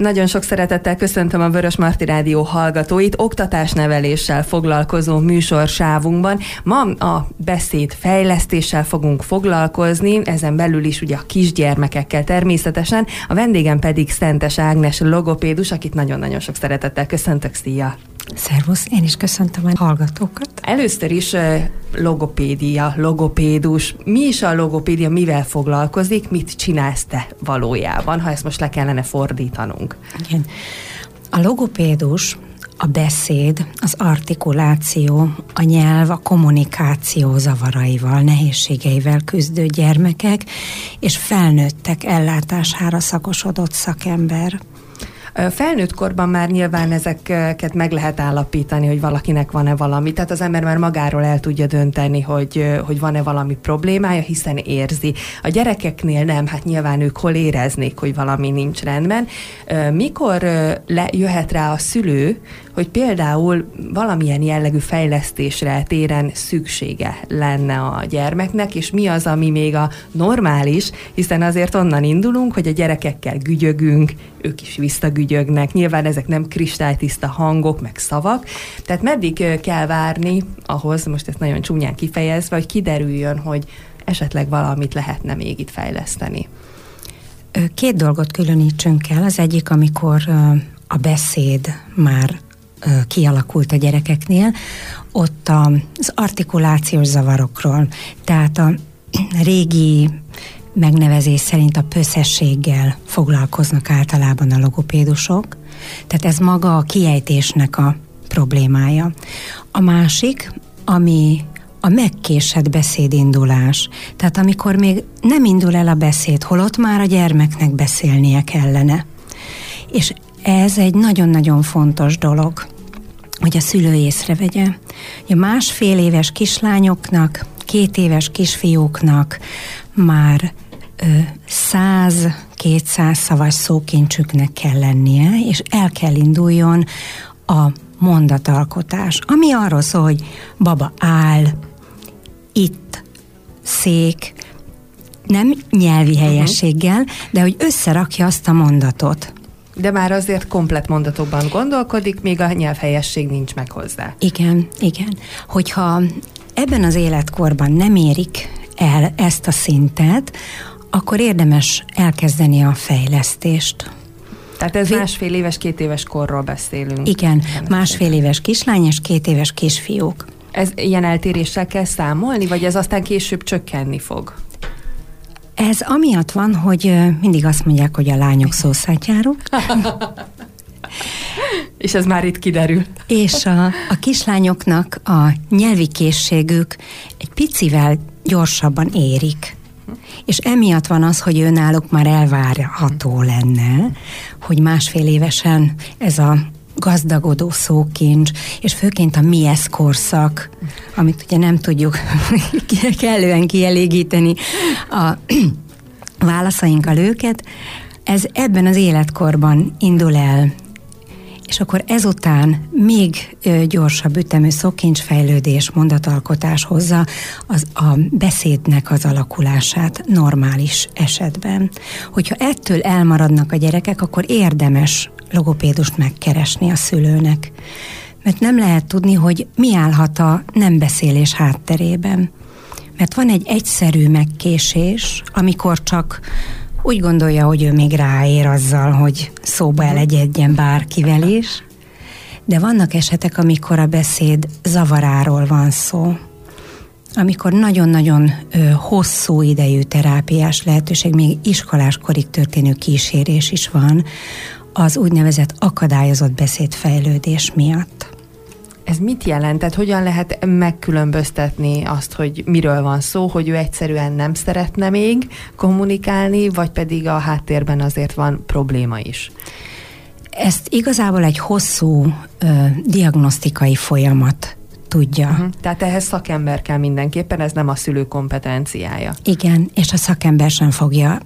Nagyon sok szeretettel köszöntöm a Vörös Marti Rádió hallgatóit. Oktatásneveléssel foglalkozó műsorsávunkban. Ma a beszéd fejlesztéssel fogunk foglalkozni, ezen belül is ugye a kisgyermekekkel természetesen. A vendégem pedig Szentes Ágnes logopédus, akit nagyon-nagyon sok szeretettel köszöntök. Szia! Szervusz, én is köszöntöm a hallgatókat. Először is logopédia, logopédus. Mi is a logopédia, mivel foglalkozik, mit csinálsz te valójában, ha ezt most le kellene fordítanunk? Igen. A logopédus a beszéd, az artikuláció, a nyelv, a kommunikáció zavaraival, nehézségeivel küzdő gyermekek és felnőttek ellátására szakosodott szakember. Felnőtt korban már nyilván ezeket meg lehet állapítani, hogy valakinek van-e valami. Tehát az ember már magáról el tudja dönteni, hogy, hogy van-e valami problémája, hiszen érzi. A gyerekeknél nem, hát nyilván ők hol éreznék, hogy valami nincs rendben. Mikor le, jöhet rá a szülő, hogy például valamilyen jellegű fejlesztésre téren szüksége lenne a gyermeknek, és mi az, ami még a normális, hiszen azért onnan indulunk, hogy a gyerekekkel gügyögünk, ők is visszagügyögnek, nyilván ezek nem kristálytiszta hangok, meg szavak, tehát meddig kell várni ahhoz, most ezt nagyon csúnyán kifejezve, hogy kiderüljön, hogy esetleg valamit lehetne még itt fejleszteni. Két dolgot különítsünk el. Az egyik, amikor a beszéd már kialakult a gyerekeknél, ott az artikulációs zavarokról, tehát a régi megnevezés szerint a pösszességgel foglalkoznak általában a logopédusok, tehát ez maga a kiejtésnek a problémája. A másik, ami a megkésett beszédindulás. Tehát amikor még nem indul el a beszéd, holott már a gyermeknek beszélnie kellene. És ez egy nagyon-nagyon fontos dolog, hogy a szülő észrevegye. A másfél éves kislányoknak, két éves kisfiúknak már száz, kétszáz szavas szókincsüknek kell lennie, és el kell induljon a mondatalkotás, ami arról szól, hogy baba áll, itt, szék, nem nyelvi mhm. helyességgel, de hogy összerakja azt a mondatot. De már azért komplet mondatokban gondolkodik, még a nyelvhelyesség nincs meg hozzá. Igen, igen. Hogyha ebben az életkorban nem érik el ezt a szintet, akkor érdemes elkezdeni a fejlesztést. Tehát ez másfél éves, két éves korról beszélünk. Igen, másfél éves kislány és két éves kisfiúk. Ez ilyen eltéréssel kell számolni, vagy ez aztán később csökkenni fog? Ez amiatt van, hogy mindig azt mondják, hogy a lányok szószátjárok. És ez már itt kiderül. És a, a kislányoknak a nyelvi készségük egy picivel gyorsabban érik. És emiatt van az, hogy ő náluk már elvárható lenne, hogy másfél évesen ez a gazdagodó szókincs, és főként a miesz korszak, amit ugye nem tudjuk kellően kielégíteni a válaszainkkal őket, ez ebben az életkorban indul el, és akkor ezután még gyorsabb ütemű szokincsfejlődés, mondatalkotás hozza az, a beszédnek az alakulását normális esetben. Hogyha ettől elmaradnak a gyerekek, akkor érdemes logopédust megkeresni a szülőnek. Mert nem lehet tudni, hogy mi állhat a nem beszélés hátterében. Mert van egy egyszerű megkésés, amikor csak úgy gondolja, hogy ő még ráér azzal, hogy szóba elegyedjen bárkivel is, de vannak esetek, amikor a beszéd zavaráról van szó, amikor nagyon-nagyon ö, hosszú idejű terápiás lehetőség, még iskoláskorig történő kísérés is van, az úgynevezett akadályozott beszédfejlődés miatt. Ez mit jelent? Tehát hogyan lehet megkülönböztetni azt, hogy miről van szó, hogy ő egyszerűen nem szeretne még kommunikálni, vagy pedig a háttérben azért van probléma is? Ezt igazából egy hosszú ö, diagnosztikai folyamat tudja. Uh-huh. Tehát ehhez szakember kell mindenképpen, ez nem a szülő kompetenciája. Igen, és a szakember sem fogja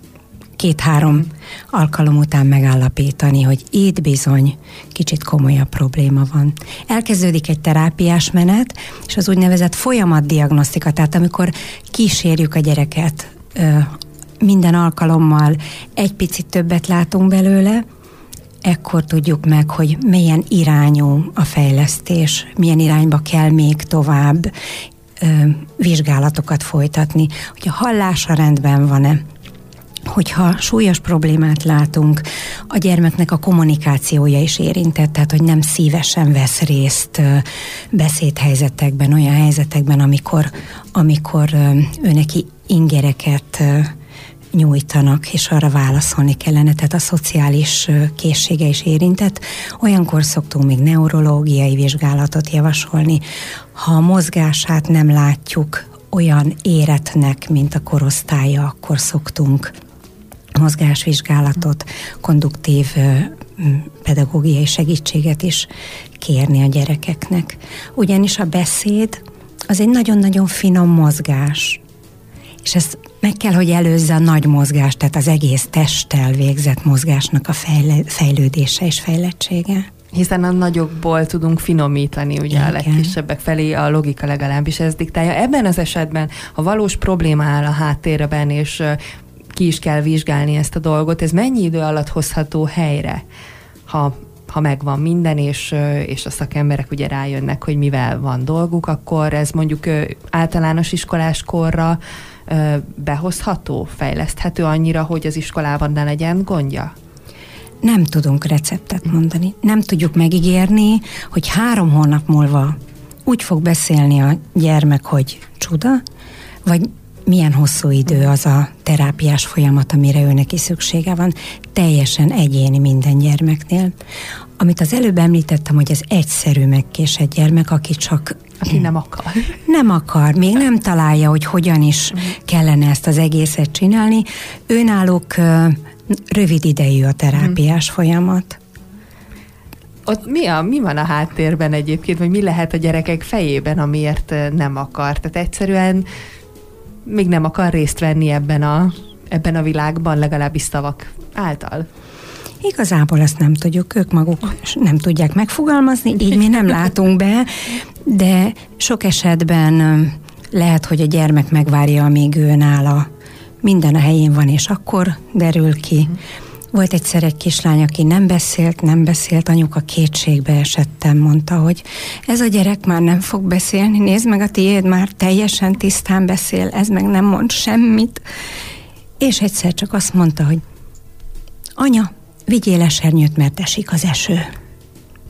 két-három alkalom után megállapítani, hogy itt bizony kicsit komolyabb probléma van. Elkezdődik egy terápiás menet, és az úgynevezett folyamatdiagnosztika, tehát amikor kísérjük a gyereket minden alkalommal egy picit többet látunk belőle, ekkor tudjuk meg, hogy milyen irányú a fejlesztés, milyen irányba kell még tovább ö, vizsgálatokat folytatni, hogy a hallása rendben van-e, hogyha súlyos problémát látunk, a gyermeknek a kommunikációja is érintett, tehát hogy nem szívesen vesz részt beszédhelyzetekben, olyan helyzetekben, amikor, amikor ő neki ingereket nyújtanak, és arra válaszolni kellene, tehát a szociális készsége is érintett. Olyankor szoktunk még neurológiai vizsgálatot javasolni. Ha a mozgását nem látjuk olyan éretnek, mint a korosztálya, akkor szoktunk mozgásvizsgálatot, konduktív pedagógiai segítséget is kérni a gyerekeknek. Ugyanis a beszéd az egy nagyon-nagyon finom mozgás, és ezt meg kell, hogy előzze a nagy mozgás, tehát az egész testtel végzett mozgásnak a fejle- fejlődése és fejlettsége. Hiszen a nagyokból tudunk finomítani, ugye Igen. a legkisebbek felé a logika legalábbis ez diktálja. Ebben az esetben, ha valós probléma áll a háttérben, és ki is kell vizsgálni ezt a dolgot, ez mennyi idő alatt hozható helyre, ha ha megvan minden, és, és a szakemberek ugye rájönnek, hogy mivel van dolguk, akkor ez mondjuk általános iskolás korra behozható, fejleszthető annyira, hogy az iskolában ne legyen gondja? Nem tudunk receptet mondani. Nem tudjuk megígérni, hogy három hónap múlva úgy fog beszélni a gyermek, hogy csuda, vagy milyen hosszú idő az a terápiás folyamat, amire ő neki szüksége van, teljesen egyéni minden gyermeknél. Amit az előbb említettem, hogy ez egyszerű megkésett gyermek, aki csak... Aki nem akar. Nem akar, még nem találja, hogy hogyan is kellene ezt az egészet csinálni. Őnáluk rövid idejű a terápiás folyamat. Ott mi, a, mi van a háttérben egyébként, vagy mi lehet a gyerekek fejében, amiért nem akar? Tehát egyszerűen még nem akar részt venni ebben a, ebben a világban, legalábbis szavak által? Igazából ezt nem tudjuk, ők maguk nem tudják megfogalmazni, így mi nem látunk be, de sok esetben lehet, hogy a gyermek megvárja, amíg ő nála minden a helyén van, és akkor derül ki. Volt egyszer egy kislány, aki nem beszélt, nem beszélt, anyuka kétségbe esettem, mondta, hogy ez a gyerek már nem fog beszélni, nézd meg a tiéd, már teljesen tisztán beszél, ez meg nem mond semmit. És egyszer csak azt mondta, hogy anya, vigyél esernyőt, mert esik az eső.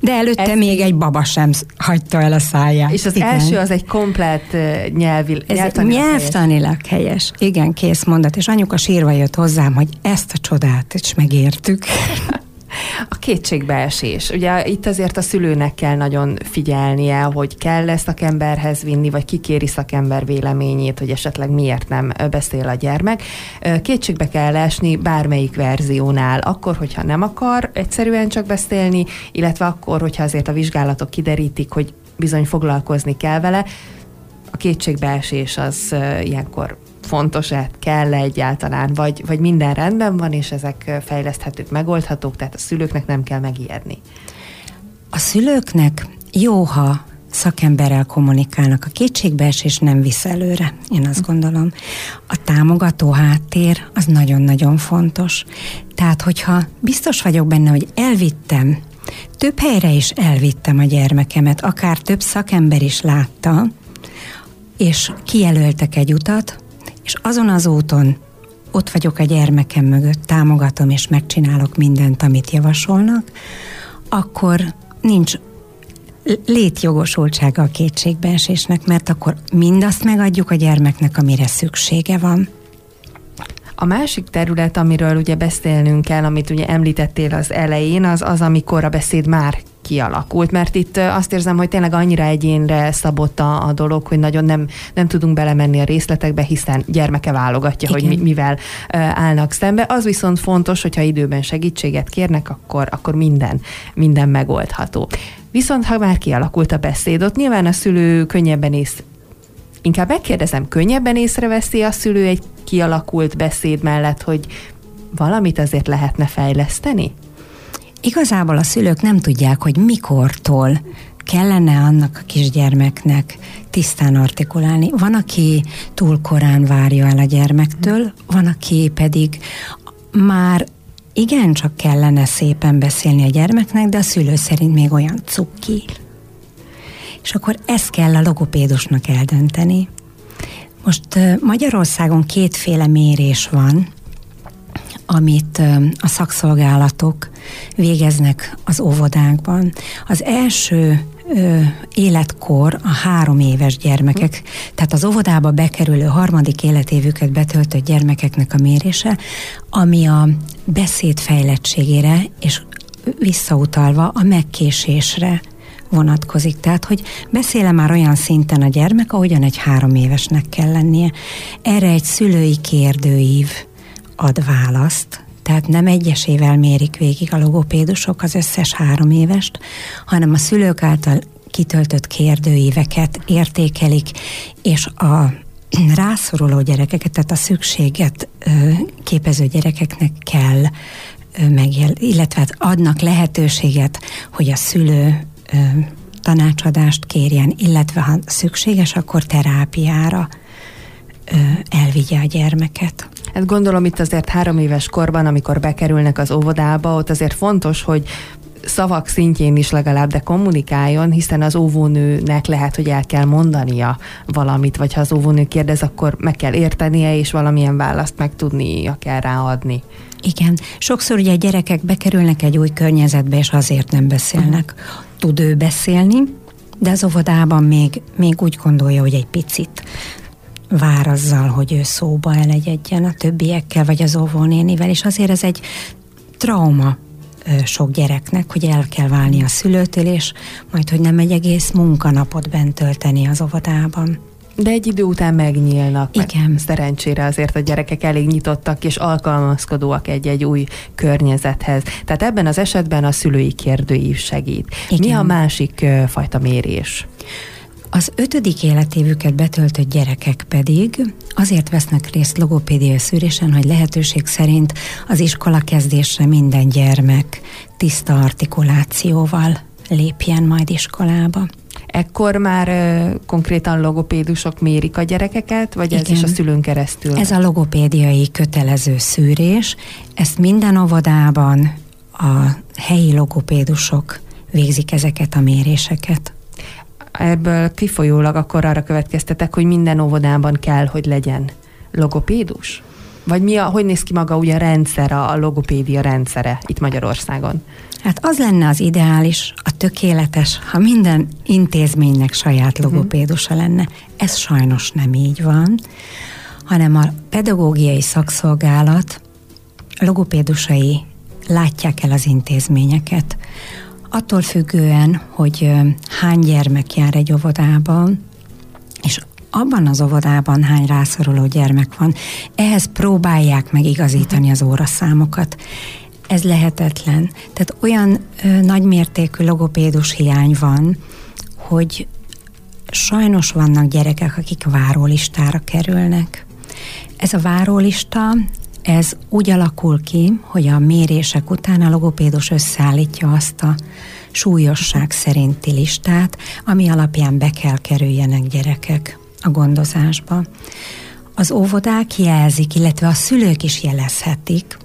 De előtte Ez még egy baba sem hagyta el a száját. És az Igen. első az egy komplet nyelvi, Ez nyelvtanilag, nyelvtanilag helyes. helyes. Igen, kész mondat. És anyuka sírva jött hozzám, hogy ezt a csodát is megértük. A kétségbeesés. Ugye itt azért a szülőnek kell nagyon figyelnie, hogy kell ezt szakemberhez vinni, vagy kikéri szakember véleményét, hogy esetleg miért nem beszél a gyermek. Kétségbe kell esni bármelyik verziónál, akkor, hogyha nem akar egyszerűen csak beszélni, illetve akkor, hogyha azért a vizsgálatok kiderítik, hogy bizony foglalkozni kell vele, a kétségbeesés az ilyenkor fontos-e, kell-e egyáltalán, vagy, vagy minden rendben van, és ezek fejleszthetők, megoldhatók, tehát a szülőknek nem kell megijedni. A szülőknek jó, ha szakemberrel kommunikálnak. A kétségbeesés nem visz előre, én azt gondolom. A támogató háttér az nagyon-nagyon fontos. Tehát, hogyha biztos vagyok benne, hogy elvittem, több helyre is elvittem a gyermekemet, akár több szakember is látta, és kijelöltek egy utat, és azon az úton ott vagyok a gyermekem mögött, támogatom és megcsinálok mindent, amit javasolnak, akkor nincs létjogosultsága a kétségbeesésnek, mert akkor mindazt megadjuk a gyermeknek, amire szüksége van. A másik terület, amiről ugye beszélnünk kell, amit ugye említettél az elején, az az, amikor a beszéd már kialakult, mert itt azt érzem, hogy tényleg annyira egyénre szabott a, a dolog, hogy nagyon nem, nem tudunk belemenni a részletekbe, hiszen gyermeke válogatja, Igen. hogy mi, mivel állnak szembe. Az viszont fontos, hogyha időben segítséget kérnek, akkor, akkor minden, minden megoldható. Viszont ha már kialakult a beszéd, ott nyilván a szülő könnyebben ész, inkább megkérdezem, könnyebben észreveszi a szülő egy kialakult beszéd mellett, hogy valamit azért lehetne fejleszteni? Igazából a szülők nem tudják, hogy mikortól kellene annak a kisgyermeknek tisztán artikulálni. Van, aki túl korán várja el a gyermektől, van, aki pedig már igen, csak kellene szépen beszélni a gyermeknek, de a szülő szerint még olyan cukki. És akkor ezt kell a logopédusnak eldönteni. Most Magyarországon kétféle mérés van, amit a szakszolgálatok végeznek az óvodákban. Az első életkor a három éves gyermekek, tehát az óvodába bekerülő harmadik életévüket betöltött gyermekeknek a mérése, ami a beszéd fejlettségére és visszautalva a megkésésre vonatkozik. Tehát, hogy beszéle már olyan szinten a gyermek, ahogyan egy három évesnek kell lennie. Erre egy szülői kérdőív ad választ, tehát nem egyesével mérik végig a logopédusok az összes három évest, hanem a szülők által kitöltött kérdőíveket értékelik, és a rászoruló gyerekeket, tehát a szükséget képező gyerekeknek kell megjel, illetve hát adnak lehetőséget, hogy a szülő tanácsadást kérjen, illetve ha szükséges, akkor terápiára elvigye a gyermeket. Hát gondolom itt azért három éves korban, amikor bekerülnek az óvodába, ott azért fontos, hogy szavak szintjén is legalább, de kommunikáljon, hiszen az óvónőnek lehet, hogy el kell mondania valamit, vagy ha az óvónő kérdez, akkor meg kell értenie, és valamilyen választ meg tudnia kell ráadni. Igen. Sokszor ugye a gyerekek bekerülnek egy új környezetbe, és azért nem beszélnek. Tud ő beszélni, de az óvodában még, még úgy gondolja, hogy egy picit vár azzal, hogy ő szóba elegyedjen a többiekkel, vagy az óvónénivel, és azért ez egy trauma sok gyereknek, hogy el kell válni a szülőtől, és majd, hogy nem egy egész munkanapot bent tölteni az óvodában. De egy idő után megnyílnak. Igen. Szerencsére azért a gyerekek elég nyitottak és alkalmazkodóak egy-egy új környezethez. Tehát ebben az esetben a szülői kérdőív segít. Igen. Mi a másik fajta mérés? Az ötödik életévüket betöltött gyerekek pedig azért vesznek részt logopédiai szűrésen, hogy lehetőség szerint az iskola kezdésre minden gyermek tiszta artikulációval lépjen majd iskolába. Ekkor már ö, konkrétan logopédusok mérik a gyerekeket, vagy Igen. ez is a szülőn keresztül? Ez a logopédiai kötelező szűrés. Ezt minden óvodában a helyi logopédusok végzik ezeket a méréseket ebből kifolyólag akkor arra következtetek, hogy minden óvodában kell, hogy legyen logopédus? Vagy mi a, hogy néz ki maga ugye a rendszer, a logopédia rendszere itt Magyarországon? Hát az lenne az ideális, a tökéletes, ha minden intézménynek saját mhm. logopédusa lenne. Ez sajnos nem így van, hanem a pedagógiai szakszolgálat logopédusai látják el az intézményeket attól függően, hogy hány gyermek jár egy óvodában, és abban az óvodában hány rászoruló gyermek van, ehhez próbálják meg igazítani az óraszámokat. Ez lehetetlen. Tehát olyan ö, nagymértékű logopédus hiány van, hogy sajnos vannak gyerekek, akik várólistára kerülnek. Ez a várólista, ez úgy alakul ki, hogy a mérések után a logopédus összeállítja azt a súlyosság szerinti listát, ami alapján be kell kerüljenek gyerekek a gondozásba. Az óvodák jelzik, illetve a szülők is jelezhetik,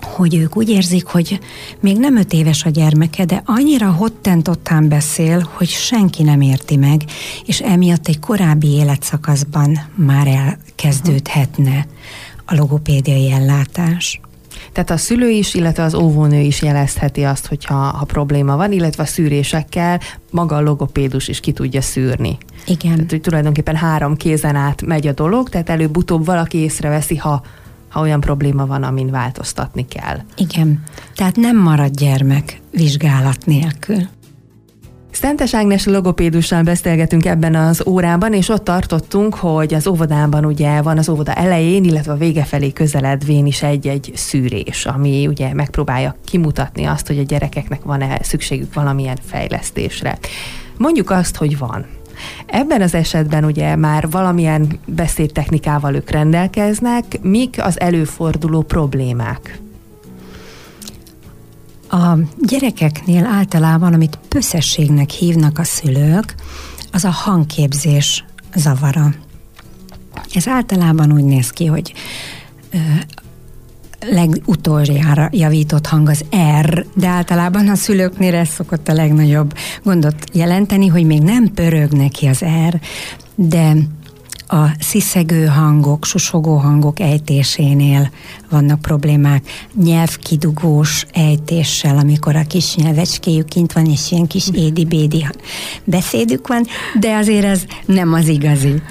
hogy ők úgy érzik, hogy még nem öt éves a gyermeke, de annyira hottentottán beszél, hogy senki nem érti meg, és emiatt egy korábbi életszakaszban már elkezdődhetne a logopédiai ellátás. Tehát a szülő is, illetve az óvónő is jelezheti azt, hogyha ha probléma van, illetve a szűrésekkel maga a logopédus is ki tudja szűrni. Igen. Tehát, hogy tulajdonképpen három kézen át megy a dolog, tehát előbb-utóbb valaki észreveszi, ha ha olyan probléma van, amin változtatni kell. Igen. Tehát nem marad gyermek vizsgálat nélkül. Szentes Ágnes logopédussal beszélgetünk ebben az órában, és ott tartottunk, hogy az óvodában ugye van az óvoda elején, illetve a vége felé közeledvén is egy-egy szűrés, ami ugye megpróbálja kimutatni azt, hogy a gyerekeknek van-e szükségük valamilyen fejlesztésre. Mondjuk azt, hogy van. Ebben az esetben ugye már valamilyen beszédtechnikával ők rendelkeznek, mik az előforduló problémák? A gyerekeknél általában, amit pösszességnek hívnak a szülők, az a hangképzés zavara. Ez általában úgy néz ki, hogy legutoljára javított hang az R, de általában a szülőknél ez szokott a legnagyobb gondot jelenteni, hogy még nem pörög neki az R, de a sziszegő hangok, susogó hangok ejtésénél vannak problémák. Nyelvkidugós ejtéssel, amikor a kis nyelvecskéjük kint van, és ilyen kis édi-bédi beszédük van, de azért ez nem az igazi.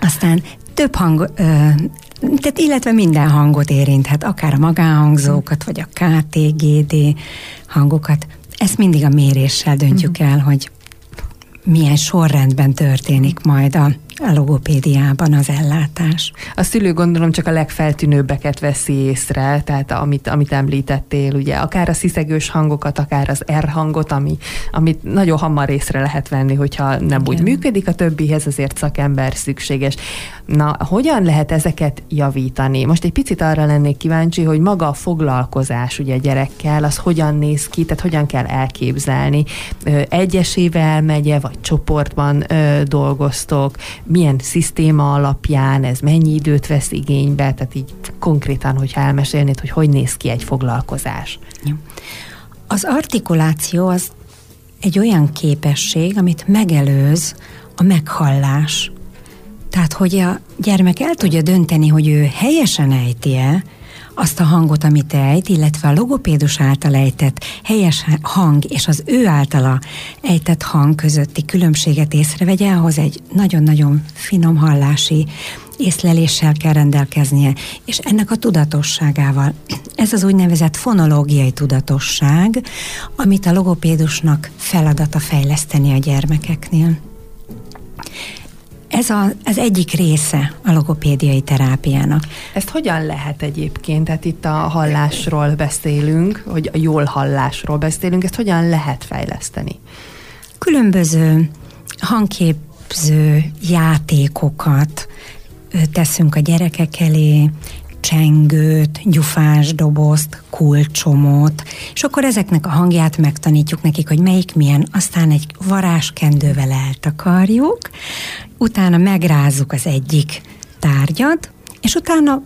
Aztán több hang, tehát illetve minden hangot érinthet, akár a magánhangzókat, vagy a KTGD hangokat. Ezt mindig a méréssel döntjük mhm. el, hogy milyen sorrendben történik majd a a logopédiában az ellátás. A szülő gondolom csak a legfeltűnőbbeket veszi észre, tehát amit, amit említettél, ugye akár a sziszegős hangokat, akár az R hangot, ami, amit nagyon hamar észre lehet venni, hogyha nem Igen. úgy működik, a többihez azért szakember szükséges. Na, hogyan lehet ezeket javítani? Most egy picit arra lennék kíváncsi, hogy maga a foglalkozás ugye gyerekkel, az hogyan néz ki, tehát hogyan kell elképzelni. Egyesével megye, vagy csoportban dolgoztok, milyen szisztéma alapján, ez mennyi időt vesz igénybe, tehát így konkrétan, hogyha elmesélnéd, hogy hogy néz ki egy foglalkozás. Az artikuláció az egy olyan képesség, amit megelőz a meghallás. Tehát, hogy a gyermek el tudja dönteni, hogy ő helyesen ejti-e, azt a hangot, amit ejt, illetve a logopédus által ejtett helyes hang és az ő általa ejtett hang közötti különbséget észrevegye, ahhoz egy nagyon-nagyon finom hallási észleléssel kell rendelkeznie, és ennek a tudatosságával. Ez az úgynevezett fonológiai tudatosság, amit a logopédusnak feladata fejleszteni a gyermekeknél. Ez a, az egyik része a logopédiai terápiának. Ezt hogyan lehet egyébként? Tehát itt a hallásról beszélünk, hogy a jól hallásról beszélünk, ezt hogyan lehet fejleszteni? Különböző hangképző játékokat teszünk a gyerekek elé, csengőt, gyufás dobozt, kulcsomót, és akkor ezeknek a hangját megtanítjuk nekik, hogy melyik milyen, aztán egy varázskendővel eltakarjuk, utána megrázzuk az egyik tárgyat, és utána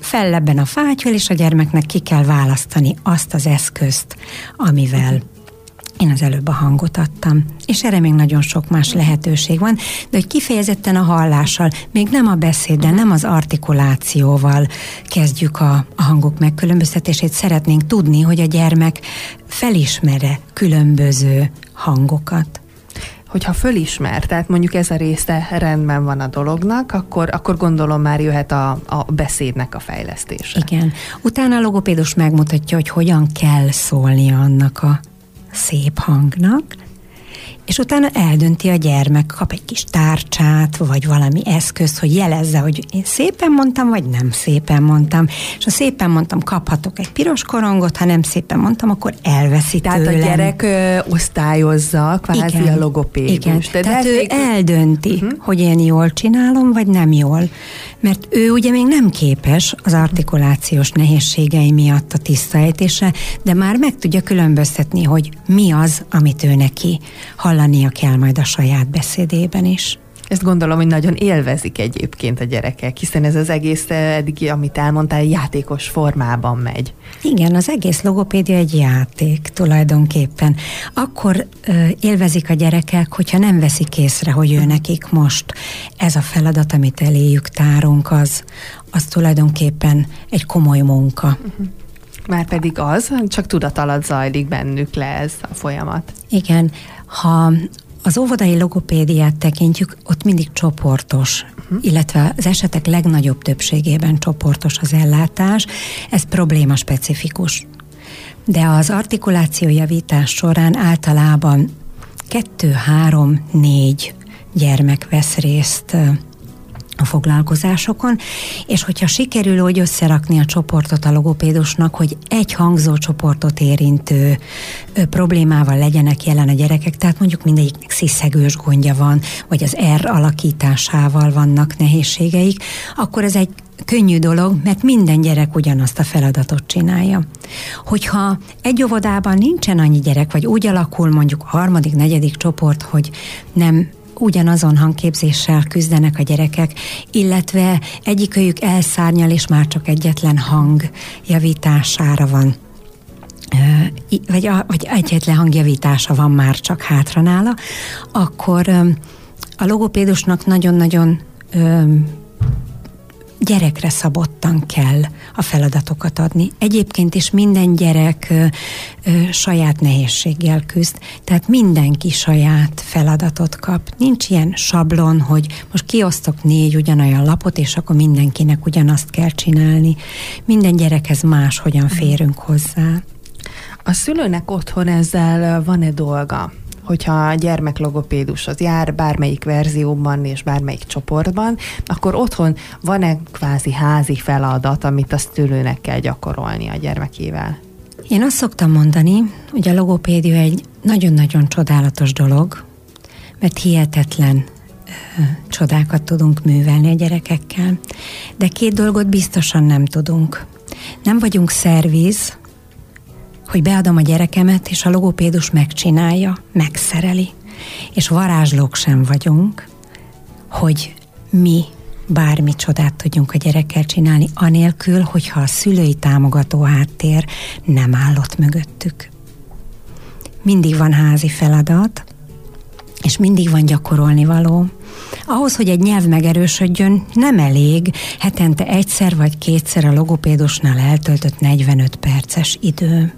fellebben a fátyol, és a gyermeknek ki kell választani azt az eszközt, amivel én az előbb a hangot adtam, és erre még nagyon sok más lehetőség van, de hogy kifejezetten a hallással, még nem a beszéddel, nem az artikulációval kezdjük a, a hangok megkülönböztetését, szeretnénk tudni, hogy a gyermek felismere különböző hangokat hogyha fölismer, tehát mondjuk ez a része rendben van a dolognak, akkor, akkor gondolom már jöhet a, a beszédnek a fejlesztése. Igen. Utána a logopédus megmutatja, hogy hogyan kell szólni annak a szép hangnak, és utána eldönti a gyermek, kap egy kis tárcsát, vagy valami eszközt, hogy jelezze, hogy én szépen mondtam, vagy nem szépen mondtam. És ha szépen mondtam, kaphatok egy piros korongot, ha nem szépen mondtam, akkor elveszi Tehát tőlem. a gyerek ö, osztályozza kvázi igen, a logopédus. Igen, de tehát de ő még... eldönti, uh-huh. hogy én jól csinálom, vagy nem jól. Mert ő ugye még nem képes az artikulációs nehézségei miatt a tisztaejtésre, de már meg tudja különböztetni, hogy mi az, amit ő neki hallania kell majd a saját beszédében is. Ezt gondolom, hogy nagyon élvezik egyébként a gyerekek, hiszen ez az egész eh, eddig, amit elmondtál, játékos formában megy. Igen, az egész logopédia egy játék tulajdonképpen. Akkor ö, élvezik a gyerekek, hogyha nem veszik észre, hogy ő nekik most ez a feladat, amit eléjük tárunk, az, az tulajdonképpen egy komoly munka. Uh-huh. Már pedig az, csak tudat alatt zajlik bennük le ez a folyamat. Igen, ha az óvodai logopédiát tekintjük, ott mindig csoportos, uh-huh. illetve az esetek legnagyobb többségében csoportos az ellátás, ez probléma specifikus. De az artikuláció javítás során általában kettő, három, négy gyermek vesz részt a foglalkozásokon, és hogyha sikerül úgy összerakni a csoportot a logopédusnak, hogy egy hangzó csoportot érintő problémával legyenek jelen a gyerekek, tehát mondjuk mindegyiknek sziszegős gondja van, vagy az R alakításával vannak nehézségeik, akkor ez egy könnyű dolog, mert minden gyerek ugyanazt a feladatot csinálja. Hogyha egy óvodában nincsen annyi gyerek, vagy úgy alakul mondjuk a harmadik, negyedik csoport, hogy nem ugyanazon hangképzéssel küzdenek a gyerekek, illetve egyikőjük elszárnyal, és már csak egyetlen hang javítására van. Vagy, vagy egyetlen hangjavítása van már csak hátra nála, akkor a logopédusnak nagyon-nagyon gyerekre szabottan kell a feladatokat adni. Egyébként is minden gyerek ö, ö, saját nehézséggel küzd, tehát mindenki saját feladatot kap. Nincs ilyen sablon, hogy most kiosztok négy ugyanolyan lapot, és akkor mindenkinek ugyanazt kell csinálni. Minden gyerekhez más, hogyan férünk hozzá. A szülőnek otthon ezzel van-e dolga? Hogyha a gyermeklogopédus az jár bármelyik verzióban és bármelyik csoportban, akkor otthon van-e kvázi házi feladat, amit a szülőnek kell gyakorolni a gyermekével? Én azt szoktam mondani, hogy a logopédia egy nagyon-nagyon csodálatos dolog, mert hihetetlen csodákat tudunk művelni a gyerekekkel, de két dolgot biztosan nem tudunk. Nem vagyunk szerviz, hogy beadom a gyerekemet, és a logopédus megcsinálja, megszereli. És varázslók sem vagyunk, hogy mi bármi csodát tudjunk a gyerekkel csinálni, anélkül, hogyha a szülői támogató háttér nem állott mögöttük. Mindig van házi feladat, és mindig van gyakorolni való. Ahhoz, hogy egy nyelv megerősödjön, nem elég hetente egyszer vagy kétszer a logopédusnál eltöltött 45 perces idő.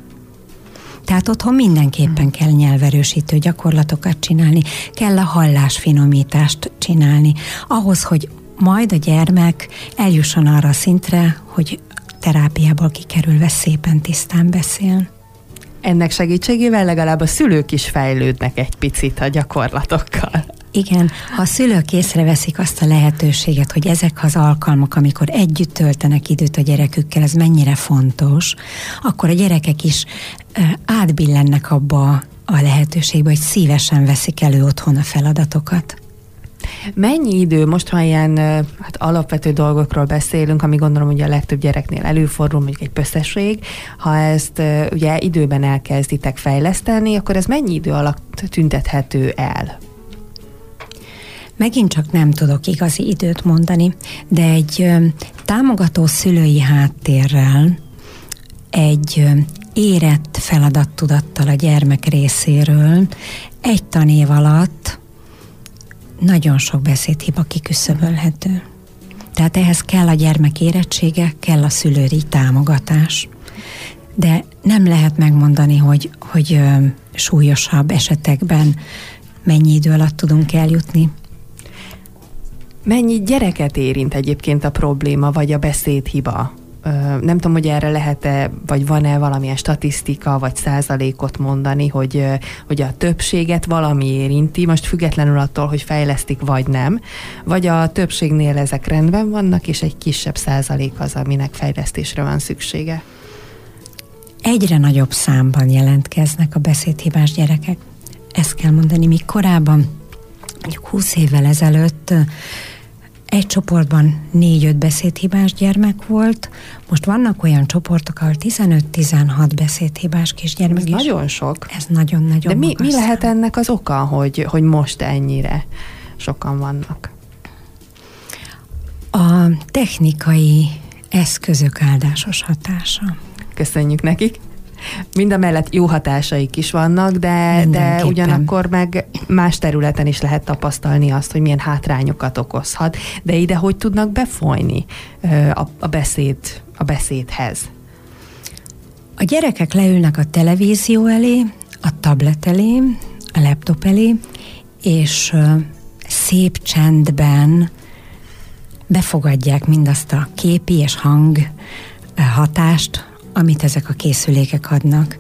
Tehát otthon mindenképpen kell nyelverősítő gyakorlatokat csinálni, kell a hallásfinomítást csinálni, ahhoz, hogy majd a gyermek eljusson arra a szintre, hogy terápiából kikerülve szépen tisztán beszél. Ennek segítségével legalább a szülők is fejlődnek egy picit a gyakorlatokkal. Igen, ha a szülők észreveszik azt a lehetőséget, hogy ezek az alkalmak, amikor együtt töltenek időt a gyerekükkel, ez mennyire fontos, akkor a gyerekek is átbillennek abba a lehetőségbe, hogy szívesen veszik elő otthon a feladatokat. Mennyi idő, most ha ilyen hát alapvető dolgokról beszélünk, ami gondolom, hogy a legtöbb gyereknél előfordul, mondjuk egy pösszesség, ha ezt ugye időben elkezditek fejleszteni, akkor ez mennyi idő alatt tüntethető el? Megint csak nem tudok igazi időt mondani, de egy támogató szülői háttérrel, egy érett feladattudattal a gyermek részéről egy tanév alatt nagyon sok beszédhiba kiküszöbölhető. Tehát ehhez kell a gyermek érettsége, kell a szülői támogatás. De nem lehet megmondani, hogy, hogy súlyosabb esetekben mennyi idő alatt tudunk eljutni. Mennyi gyereket érint egyébként a probléma, vagy a beszédhiba? nem tudom, hogy erre lehet-e, vagy van-e valamilyen statisztika, vagy százalékot mondani, hogy, hogy a többséget valami érinti, most függetlenül attól, hogy fejlesztik, vagy nem, vagy a többségnél ezek rendben vannak, és egy kisebb százalék az, aminek fejlesztésre van szüksége? Egyre nagyobb számban jelentkeznek a beszédhibás gyerekek. Ezt kell mondani, míg korábban, mondjuk 20 évvel ezelőtt egy csoportban négy-öt beszédhibás gyermek volt, most vannak olyan csoportok, ahol 15-16 beszédhibás kisgyermek Ez is. nagyon sok. Ez nagyon-nagyon De mi, mi lehet ennek az oka, hogy, hogy most ennyire sokan vannak? A technikai eszközök áldásos hatása. Köszönjük nekik! Mind a mellett jó hatásaik is vannak, de, de ugyanakkor meg más területen is lehet tapasztalni azt, hogy milyen hátrányokat okozhat, de ide hogy tudnak befolyni a, a, beszéd, a beszédhez? A gyerekek leülnek a televízió elé, a tablet elé, a laptop elé, és szép csendben befogadják mindazt a képi és hang hatást, amit ezek a készülékek adnak.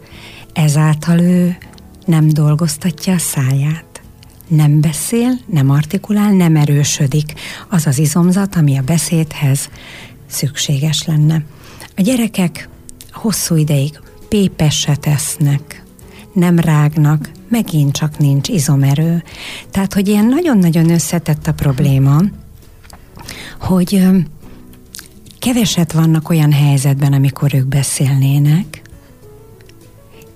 Ezáltal ő nem dolgoztatja a száját. Nem beszél, nem artikulál, nem erősödik az az izomzat, ami a beszédhez szükséges lenne. A gyerekek hosszú ideig pépeset esznek, nem rágnak, megint csak nincs izomerő. Tehát, hogy ilyen nagyon-nagyon összetett a probléma, hogy keveset vannak olyan helyzetben, amikor ők beszélnének,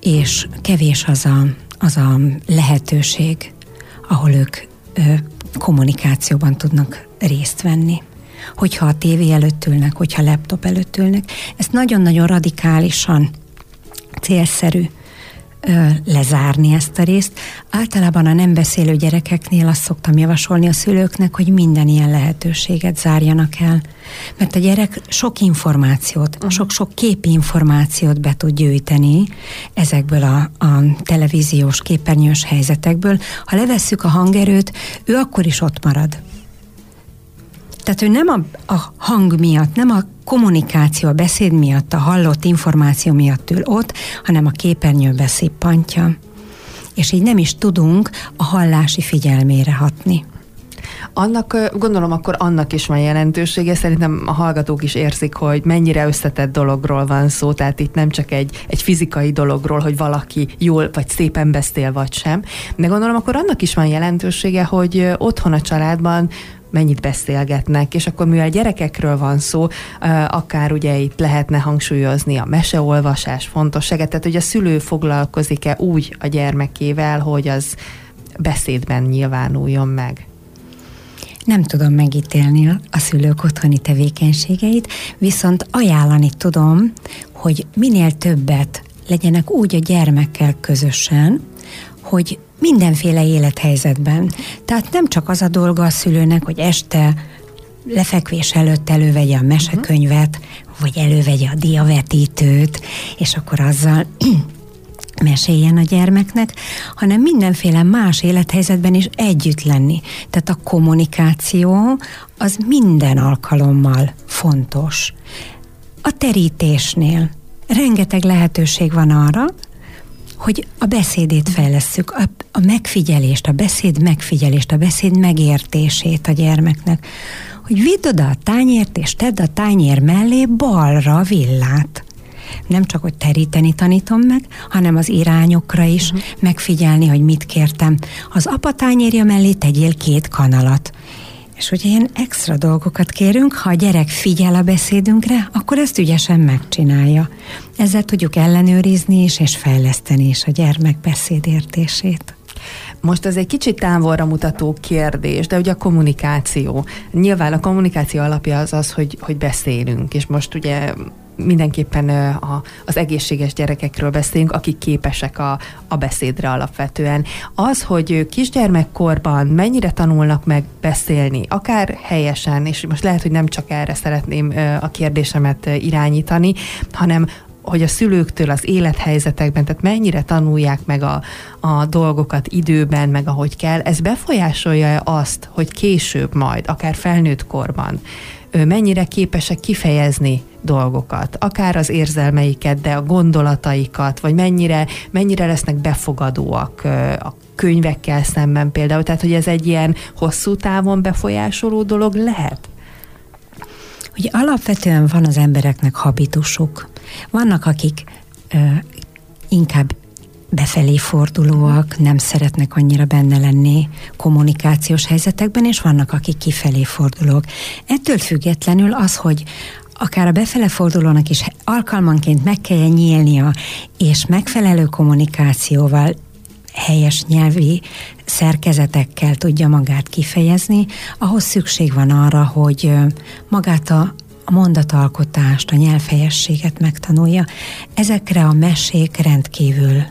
és kevés az a, az a lehetőség, ahol ők ö, kommunikációban tudnak részt venni hogyha a tévé előtt ülnek, hogyha laptop előtt ülnek. Ez nagyon-nagyon radikálisan célszerű lezárni ezt a részt. Általában a nem beszélő gyerekeknél azt szoktam javasolni a szülőknek, hogy minden ilyen lehetőséget zárjanak el. Mert a gyerek sok információt, uh-huh. sok-sok képi információt be tud gyűjteni ezekből a, a televíziós képernyős helyzetekből. Ha levesszük a hangerőt, ő akkor is ott marad. Tehát ő nem a, a hang miatt, nem a kommunikáció, a beszéd miatt, a hallott információ miatt ül ott, hanem a képernyőbe szippantja. És így nem is tudunk a hallási figyelmére hatni. Annak, gondolom akkor annak is van jelentősége, szerintem a hallgatók is érzik, hogy mennyire összetett dologról van szó, tehát itt nem csak egy, egy fizikai dologról, hogy valaki jól vagy szépen beszél, vagy sem, de gondolom akkor annak is van jelentősége, hogy otthon a családban mennyit beszélgetnek, és akkor mivel gyerekekről van szó, akár ugye itt lehetne hangsúlyozni a meseolvasás fontosságát, tehát hogy a szülő foglalkozik-e úgy a gyermekével, hogy az beszédben nyilvánuljon meg. Nem tudom megítélni a szülők otthoni tevékenységeit, viszont ajánlani tudom, hogy minél többet legyenek úgy a gyermekkel közösen, hogy mindenféle élethelyzetben. Tehát nem csak az a dolga a szülőnek, hogy este lefekvés előtt elővegye a mesekönyvet, vagy elővegye a diavetítőt, és akkor azzal meséljen a gyermeknek, hanem mindenféle más élethelyzetben is együtt lenni. Tehát a kommunikáció az minden alkalommal fontos. A terítésnél rengeteg lehetőség van arra, hogy a beszédét fejlesszük, a, a megfigyelést, a beszéd megfigyelést, a beszéd megértését a gyermeknek. Hogy vidd oda a tányért, és tedd a tányér mellé balra villát. Nem csak, hogy teríteni tanítom meg, hanem az irányokra is uh-huh. megfigyelni, hogy mit kértem. Az apa tányérja mellé tegyél két kanalat. És hogyha ilyen extra dolgokat kérünk, ha a gyerek figyel a beszédünkre, akkor ezt ügyesen megcsinálja. Ezzel tudjuk ellenőrizni is, és fejleszteni is a gyermek beszédértését. Most ez egy kicsit távolra mutató kérdés, de ugye a kommunikáció. Nyilván a kommunikáció alapja az az, hogy, hogy beszélünk, és most ugye mindenképpen a, az egészséges gyerekekről beszélünk, akik képesek a, a beszédre alapvetően. Az, hogy kisgyermekkorban mennyire tanulnak meg beszélni, akár helyesen, és most lehet, hogy nem csak erre szeretném a kérdésemet irányítani, hanem hogy a szülőktől az élethelyzetekben, tehát mennyire tanulják meg a, a dolgokat időben, meg ahogy kell, ez befolyásolja azt, hogy később majd, akár felnőtt korban mennyire képesek kifejezni dolgokat, akár az érzelmeiket, de a gondolataikat, vagy mennyire, mennyire lesznek befogadóak a könyvekkel szemben például, tehát hogy ez egy ilyen hosszú távon befolyásoló dolog lehet? Ugye alapvetően van az embereknek habitusuk. Vannak, akik ö, inkább befelé fordulóak, nem szeretnek annyira benne lenni kommunikációs helyzetekben, és vannak, akik kifelé fordulók. Ettől függetlenül az, hogy akár a befele fordulónak is alkalmanként meg kell nyílnia, és megfelelő kommunikációval helyes nyelvi szerkezetekkel tudja magát kifejezni, ahhoz szükség van arra, hogy magát a, a mondatalkotást, a nyelvhelyességet megtanulja. Ezekre a mesék rendkívül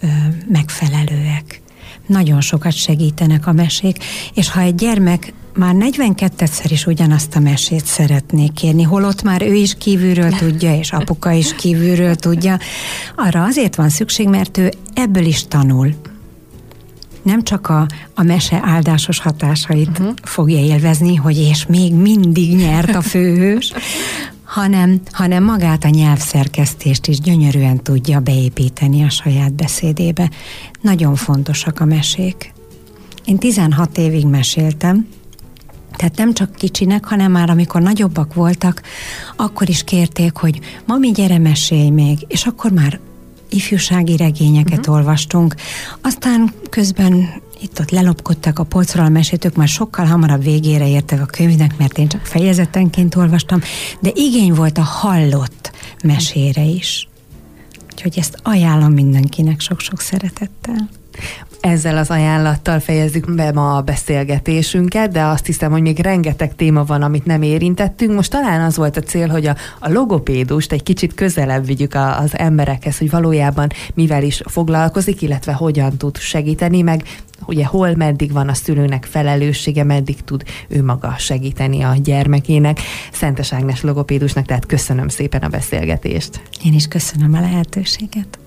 ö, megfelelőek. Nagyon sokat segítenek a mesék, és ha egy gyermek már 42-szer is ugyanazt a mesét szeretnék kérni, holott már ő is kívülről tudja, és apuka is kívülről tudja, arra azért van szükség, mert ő ebből is tanul nem csak a, a mese áldásos hatásait uh-huh. fogja élvezni, hogy és még mindig nyert a főhős, hanem, hanem magát a nyelvszerkesztést is gyönyörűen tudja beépíteni a saját beszédébe. Nagyon fontosak a mesék. Én 16 évig meséltem, tehát nem csak kicsinek, hanem már amikor nagyobbak voltak, akkor is kérték, hogy mami, gyere, mesélj még, és akkor már ifjúsági regényeket uh-huh. olvastunk, aztán közben itt-ott lelopkodtak a polcról a meséltők, már sokkal hamarabb végére értek a könyvnek, mert én csak fejezetenként olvastam, de igény volt a hallott mesére is. Úgyhogy ezt ajánlom mindenkinek sok-sok szeretettel. Ezzel az ajánlattal fejezzük be ma a beszélgetésünket, de azt hiszem, hogy még rengeteg téma van, amit nem érintettünk. Most talán az volt a cél, hogy a, a logopédust egy kicsit közelebb vigyük a, az emberekhez, hogy valójában mivel is foglalkozik, illetve hogyan tud segíteni, meg ugye hol, meddig van a szülőnek felelőssége, meddig tud ő maga segíteni a gyermekének. Szentes Ágnes logopédusnak, tehát köszönöm szépen a beszélgetést. Én is köszönöm a lehetőséget.